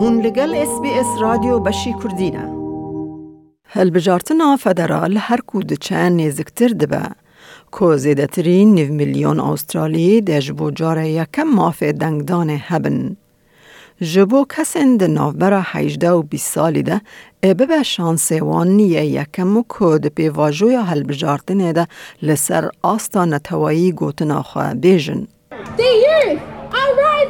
هون لگل اس بی اس رادیو بشی کردینه هەلبژارتنا فەدەرال هەرکوو دچەند نێزکتر کو زیده ترین نیو میلیۆن ئوسترالی دەژ بۆ جارە یەکەم مافێ دەنگدانێ هەبن. ji bo kesên di navbera heyjde û bîst salî de ê bibe şansêwan niye yekem لسر آستان di pêvajoya helbijartinê de li ser asta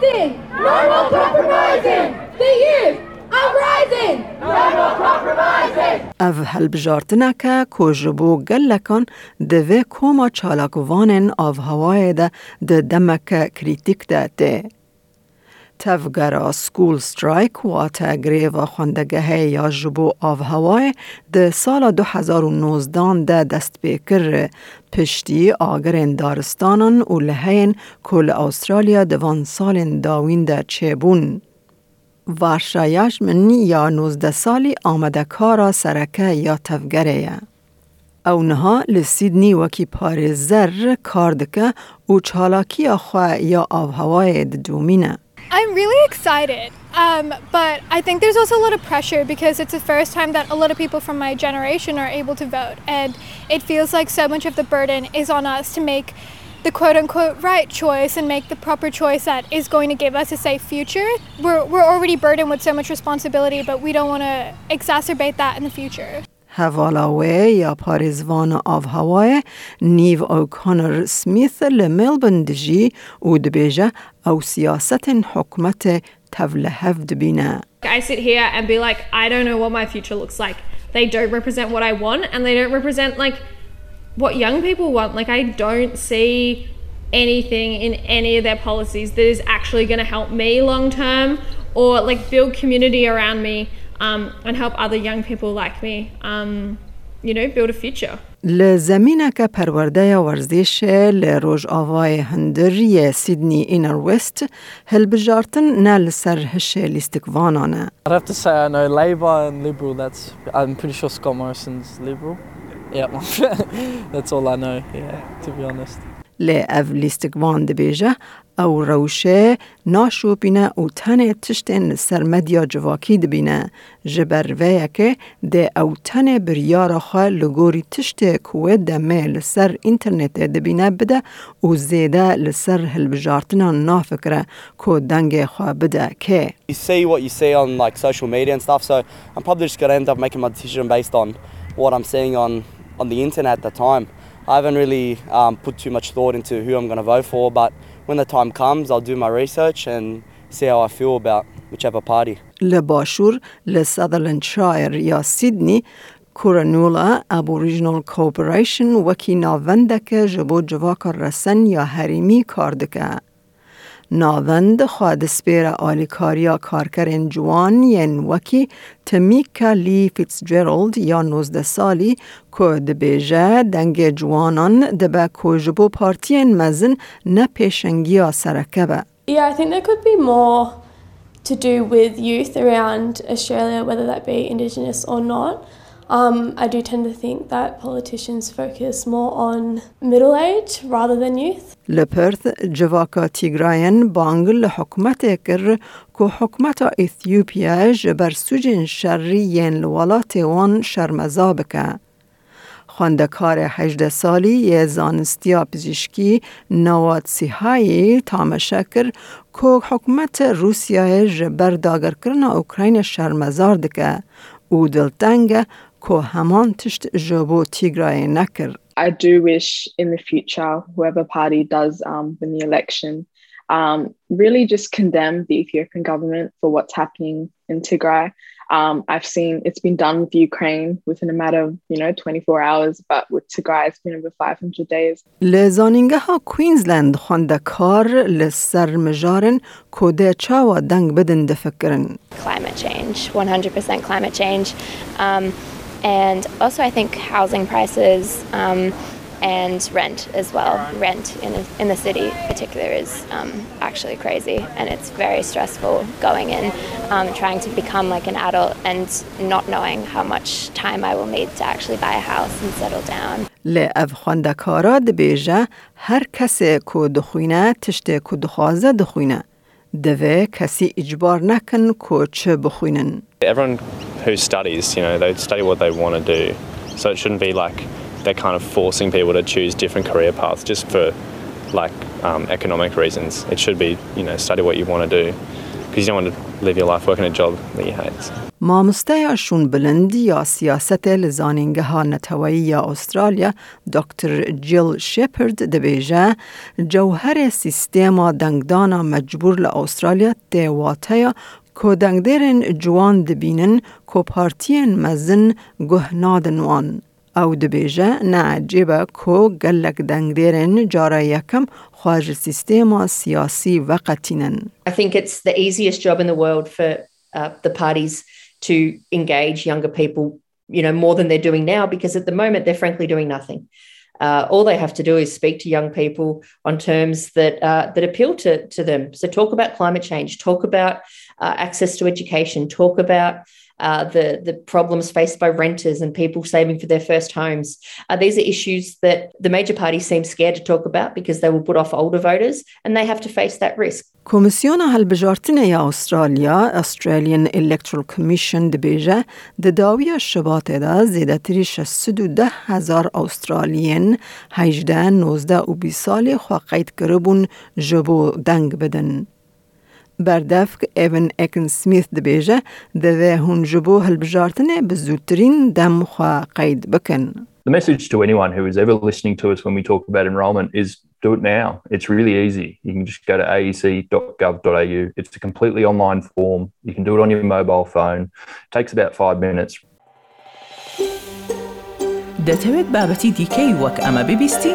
rising, no more compromising. youth are rising! No more compromising! The youth are rising! No more compromising! او هلبجارتنه که که جبو گلکان دوه کوما چالاکوانن آف هوای ده ده دمک کریتیک ده ده. تفگرا سکول سترایک و تا گریو خوندگه یا جبو آف هوای ده سال 2019 ده دست بیکر پشتی آگرین دارستانان و لحین کل استرالیا دوان سال داوین ده چه بون. وارشایش من یا 19 سالی آمده کارا سرکه یا تفگره او نها لسیدنی وکی پار زر کار دکه و چالاکی خواه یا آب هوای دومینه. I'm really excited, um, but I think there's also a lot of pressure because it's the first time that a lot of people from my generation are able to vote, and it feels like so much of the burden is on us to make the quote unquote right choice and make the proper choice that is going to give us a safe future. We're, we're already burdened with so much responsibility, but we don't want to exacerbate that in the future. هوالاوه یا پاریزوان آف هوای نیو او کانر سمیث لملبن دجی و دبیجه او سیاست حکمت تولهف دبینه. I sit here and be like, I don't know what my future looks like. They don't represent what I want and they don't represent like what young people want. Like I don't see anything in any of their policies that is actually going to help me long term or like build community around me um, and help other young people like me, um, you know, build a future. لزمینه که پرورده ورزش لروج آوای هندری سیدنی اینر وست هل بجارتن نل سر هش لیستکوانانه. I'd have to say I know Labour and Liberal. That's I'm pretty sure Scott Morrison's Liberal. Yeah, that's all I know, yeah, to be honest. لێ ئەڤ لیستگوان دەبێژە ئەو ڕەوشێ ناشۆپینە و تەنێ تشتێن سەر مەدیا جوواکی دبینە ji berveyekê dê ew tenê biryara xwe li gorî tiştê ku wê demê li ser înternetê dibîne bide û zêde li ser hilbijartinan nafikire ku dengê xwe bide kê. You see what you see on like social media and stuff, so I'm probably just gonna end up making my decision based on what I'm seeing on on the internet at the time. I haven't really um, put too much thought into who I'm going to vote for, but when the time comes, I'll do my research and see how I feel about whichever party. لباشور لسادرلند شایر یا سیدنی کورنولا ابوریجنال کوپریشن وکی ناوندک جبو جواک رسن یا حریمی کاردکه. ناوند خواد سپیر آلیکاریا کارکرین جوان ین وکی تمیکا لی فیتس جرالد یا نوزده سالی که دبیجه دنگ جوانان دبه که جبو پارتین مزن نه پیشنگی سرکه به. Yeah, I think there could be more to do with youth around Australia, whether that be Indigenous or not. Um, I do tend to think that politicians focus more on middle age rather than youth. لپرث جواکا تیگراین بانگ لحکمت کر که حکمت ایثیوپیا جبر سجن شری ین لولات وان شرمزا بکه. خواندکار 18 سالی زانستیا پزشکی نواد سیهایی تامشه کر که حکمت روسیه جبر داگر کرن اوکراین شرمزار دکه او دلتنگه که همان تشت جبو تیگرای نکر. I do wish in the future, whoever party does um, win the election, um, really just condemn the Ethiopian government for what's happening in Tigray. Um, I've seen it's been done with Ukraine within a matter of you know 24 hours, but with Tigray it's been over 500 days. لزانینگه ها کوینزلند خواندکار لسر مجارن کده چاوا دنگ بدن دفکرن. climate change, 100% climate change. Um, and also, I think housing prices um, and rent as well. Rent in, in the city, in particular, is um, actually crazy, and it's very stressful going in, um, trying to become like an adult and not knowing how much time I will need to actually buy a house and settle down. لی اف خواندکارا دبیجه هر کسی که دخوینه تشته که دخوازه دخوینه. دوه کسی اجبار نکن که چه بخوینن. Everyone who studies, you know, they study what they want to do. So it shouldn't be like they're kind of forcing people to choose different career paths just for like um, economic reasons. It should be, you know, study what you want to do because you don't want to live your life working a job that you hate. مامسته شون بلندی یا سیاست لزانینگه ها نتوایی یا استرالیا دکتر جیل شپرد دبیجه جوهر سیستما دنگدانا مجبور لأسترالیا تیواته یا که دنگدیرن جوان دبینن که پارتین مزن گهنادن وان. او دبیجه نعجیبه که گلک دنگدیرن جاره یکم خواج سیستما سیاسی و قطینن. I think it's the easiest job in the world for uh, the parties to engage younger people, you know, more than they're doing now, because at the moment they're frankly doing nothing. Uh, all they have to do is speak to young people on terms that uh, that appeal to to them. So talk about climate change, talk about uh, access to education, talk about uh, the the problems faced by renters and people saving for their first homes. Uh, these are issues that the major parties seem scared to talk about because they will put off older voters, and they have to face that risk. Komissjona għal-bġartinija Australia, Australian Electoral Commission dbiġa, d-dawja x-xabatida zida tirixa s-sudu Australian ħajġdan nozda u bisali xoqajt kribun ġobu beden. بردفک ایون اکن سمیث دبیجه دوه هون جبو هلبجارتنه بزودترین دم خوا قید بکن. The message to anyone who is ever listening to us when we talk about enrolment is do it now. It's really easy. You can just go to aec.gov.au. It's a completely online form. You can do it on your mobile phone. It takes about five minutes. دەتەوێت بابەتی دیکەی وەک ئەمە ببیستی؟